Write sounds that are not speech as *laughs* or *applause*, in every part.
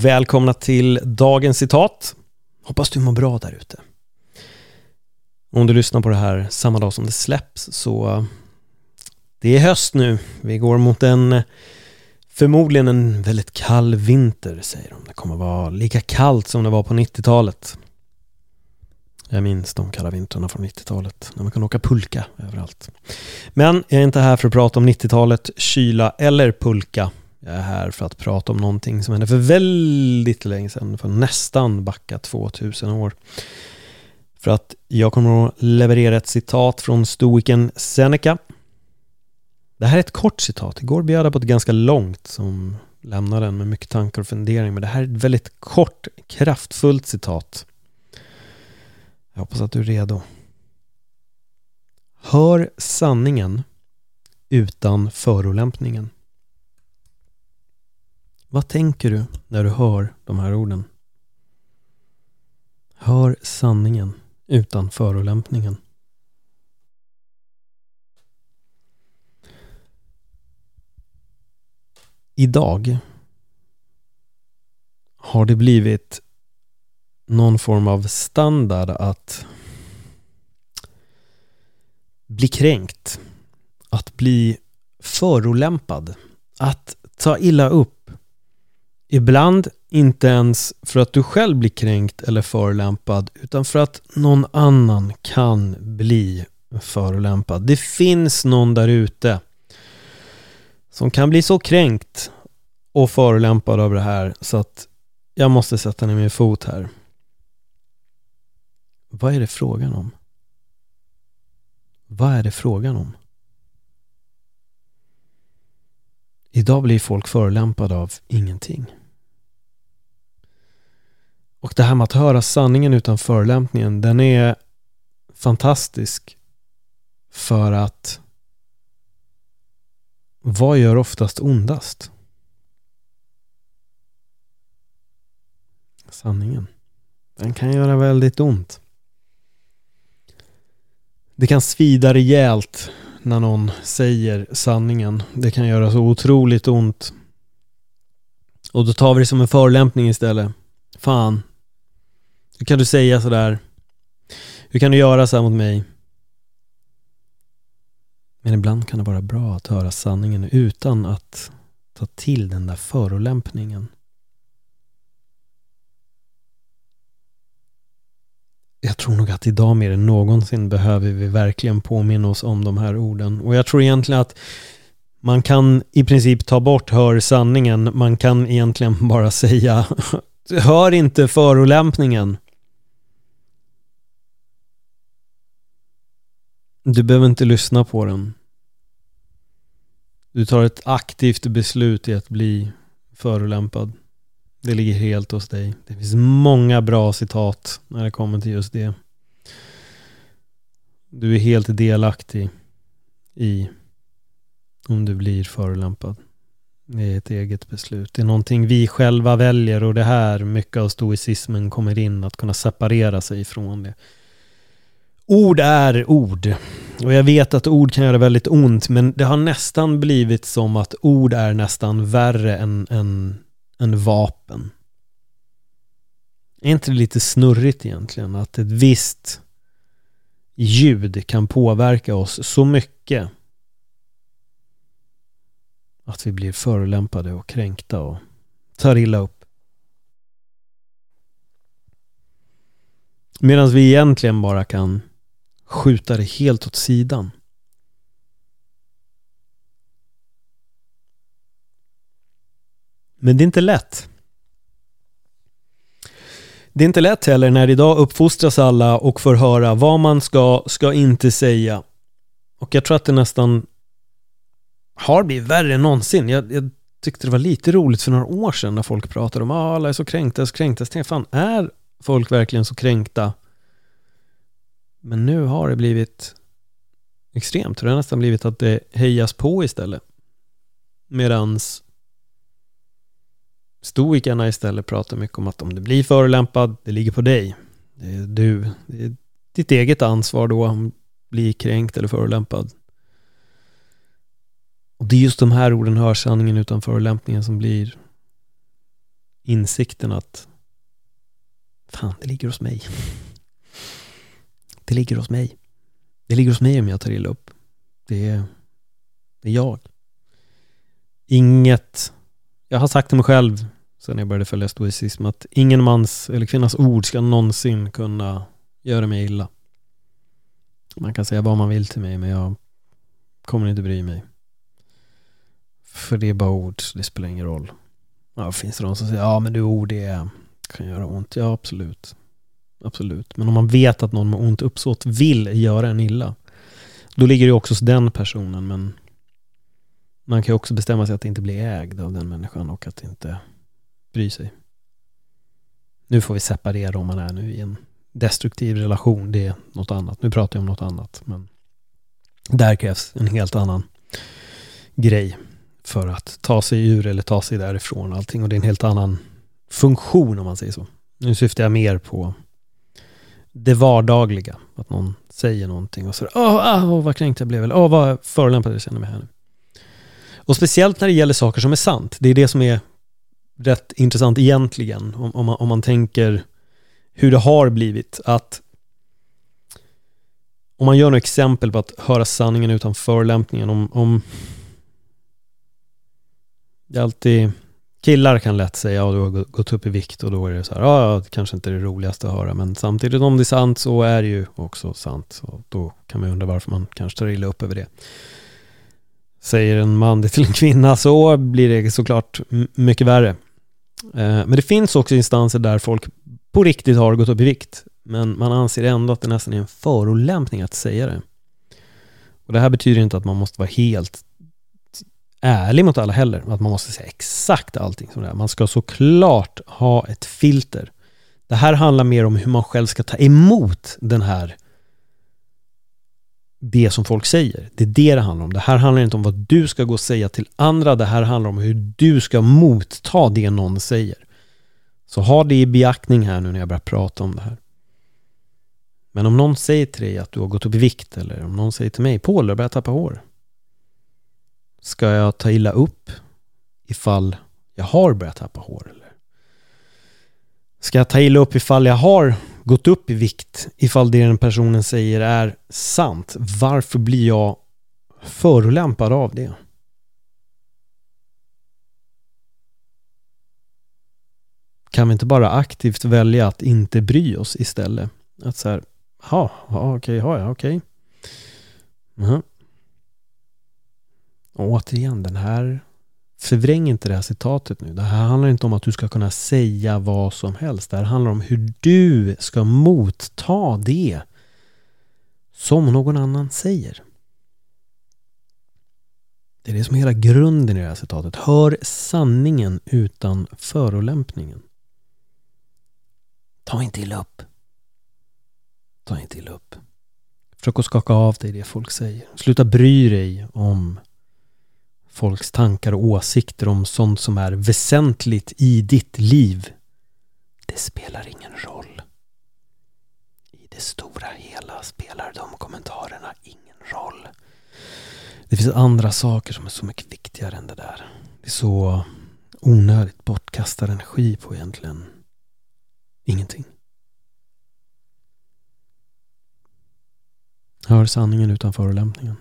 Välkomna till dagens citat. Hoppas du mår bra där ute. Om du lyssnar på det här samma dag som det släpps så eh, det är höst nu. Vi går mot en eh, förmodligen en väldigt kall vinter säger de. Det kommer vara lika kallt som det var på 90-talet. Jag minns de kalla vintrarna från 90-talet när man kunde åka pulka överallt. Men jag är inte här för att prata om 90-talet, kyla eller pulka. Jag är här för att prata om någonting som hände för väldigt länge sedan, för nästan backa 2000 år. För att jag kommer att leverera ett citat från stoiken Seneca. Det här är ett kort citat. Igår bjöd jag på ett ganska långt som lämnar den med mycket tankar och fundering. Men det här är ett väldigt kort, kraftfullt citat. Jag hoppas att du är redo. Hör sanningen utan förolämpningen. Vad tänker du när du hör de här orden? Hör sanningen utan förolämpningen. Idag har det blivit någon form av standard att bli kränkt, att bli förolämpad, att ta illa upp. Ibland inte ens för att du själv blir kränkt eller förolämpad utan för att någon annan kan bli förolämpad. Det finns någon där ute som kan bli så kränkt och förolämpad av det här så att jag måste sätta ner min fot här. Vad är det frågan om? Vad är det frågan om? Idag blir folk förolämpade av ingenting. Och det här med att höra sanningen utan förolämpningen, den är fantastisk. För att vad gör oftast ondast? Sanningen. Den kan göra väldigt ont. Det kan svida rejält när någon säger sanningen. Det kan göra så otroligt ont. Och då tar vi det som en förolämpning istället. Fan. Hur kan du säga sådär? Hur kan du göra så här mot mig? Men ibland kan det vara bra att höra sanningen utan att ta till den där förolämpningen. Jag tror nog att idag mer än någonsin behöver vi verkligen påminna oss om de här orden. Och jag tror egentligen att man kan i princip ta bort hör sanningen. Man kan egentligen *laughs* bara säga hör inte förolämpningen. Du behöver inte lyssna på den. Du tar ett aktivt beslut i att bli förolämpad. Det ligger helt hos dig. Det finns många bra citat när det kommer till just det. Du är helt delaktig i om du blir förolämpad. Det är ett eget beslut. Det är någonting vi själva väljer och det här mycket av stoicismen kommer in, att kunna separera sig från det. Ord är ord. Och jag vet att ord kan göra väldigt ont, men det har nästan blivit som att ord är nästan värre än, än, än vapen. Är inte det lite snurrigt egentligen? Att ett visst ljud kan påverka oss så mycket att vi blir förolämpade och kränkta och tar illa upp. Medan vi egentligen bara kan skjuta det helt åt sidan. Men det är inte lätt. Det är inte lätt heller när idag uppfostras alla och får höra vad man ska, ska inte säga. Och jag tror att det nästan har blivit värre än någonsin. Jag, jag tyckte det var lite roligt för några år sedan när folk pratade om att ah, alla är så kränkta, så kränkta. Så fan, är folk verkligen så kränkta? Men nu har det blivit extremt. Det har nästan blivit att det hejas på istället. Medans stoikerna istället pratar mycket om att om du blir förolämpad, det ligger på dig. Det är du. Det är ditt eget ansvar då om du blir kränkt eller förolämpad. Och det är just de här orden, hör sanningen utan förolämpningen, som blir insikten att fan, det ligger hos mig. Det ligger hos mig. Det ligger hos mig om jag tar illa upp. Det är, det är jag. Inget, jag har sagt till mig själv sen jag började följa stoicism att ingen mans eller kvinnas ord ska någonsin kunna göra mig illa. Man kan säga vad man vill till mig men jag kommer inte bry mig. För det är bara ord, så det spelar ingen roll. Ja, finns det någon som säger ja men du ord det kan göra ont? Ja absolut. Absolut. Men om man vet att någon med ont uppsåt vill göra en illa då ligger det också hos den personen men man kan ju också bestämma sig att inte bli ägd av den människan och att inte bry sig. Nu får vi separera om man är nu i en destruktiv relation. Det är något annat. Nu pratar jag om något annat. Men där krävs en helt annan grej för att ta sig ur eller ta sig därifrån allting. Och det är en helt annan funktion om man säger så. Nu syftar jag mer på det vardagliga. Att någon säger någonting och så åh, åh vad kränkt jag blev. Eller åh, vad förolämpad jag känner mig här nu. Och speciellt när det gäller saker som är sant. Det är det som är rätt intressant egentligen. Om, om, man, om man tänker hur det har blivit. Att om man gör några exempel på att höra sanningen utan förolämpningen. Om, om det är alltid killar kan lätt säga ja du har gått upp i vikt och då är det så här ja det kanske inte är det roligaste att höra men samtidigt om det är sant så är det ju också sant Så då kan man undra varför man kanske tar illa upp över det. Säger en man det till en kvinna så blir det såklart mycket värre. Eh, men det finns också instanser där folk på riktigt har gått upp i vikt men man anser ändå att det nästan är en förolämpning att säga det. Och det här betyder inte att man måste vara helt ärlig mot alla heller. Att man måste säga exakt allting som det är. Man ska såklart ha ett filter. Det här handlar mer om hur man själv ska ta emot den här det som folk säger. Det är det det handlar om. Det här handlar inte om vad du ska gå och säga till andra. Det här handlar om hur du ska motta det någon säger. Så ha det i beaktning här nu när jag börjar prata om det här. Men om någon säger till dig att du har gått upp i vikt eller om någon säger till mig Paul, du börjar tappa hår. Ska jag ta illa upp ifall jag har börjat tappa hår? Eller? Ska jag ta illa upp ifall jag har gått upp i vikt ifall det den personen säger är sant? Varför blir jag förolämpad av det? Kan vi inte bara aktivt välja att inte bry oss istället? Att så här, ja, okej, ja, okej. Okay. Uh och återigen, den här Förvräng inte det här citatet nu. Det här handlar inte om att du ska kunna säga vad som helst. Det här handlar om hur du ska motta det som någon annan säger. Det är det som är hela grunden i det här citatet. Hör sanningen utan förolämpningen. Ta inte illa upp. Ta inte illa upp. Försök att skaka av dig det folk säger. Sluta bry dig om folks tankar och åsikter om sånt som är väsentligt i ditt liv. Det spelar ingen roll. I det stora hela spelar de kommentarerna ingen roll. Det finns andra saker som är så mycket viktigare än det där. Det är så onödigt bortkastad energi på egentligen ingenting. Hör sanningen utan förolämpningen.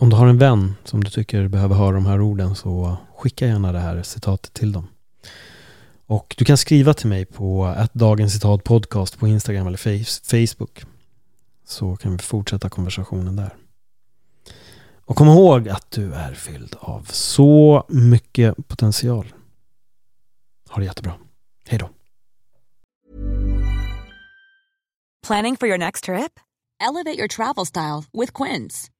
Om du har en vän som du tycker behöver höra de här orden så skicka gärna det här citatet till dem. Och du kan skriva till mig på ett Dagens Citat Podcast på Instagram eller Facebook. Så kan vi fortsätta konversationen där. Och kom ihåg att du är fylld av så mycket potential. Ha det jättebra. Hej då. Planning for your next trip? Elevate your travel style with Quince.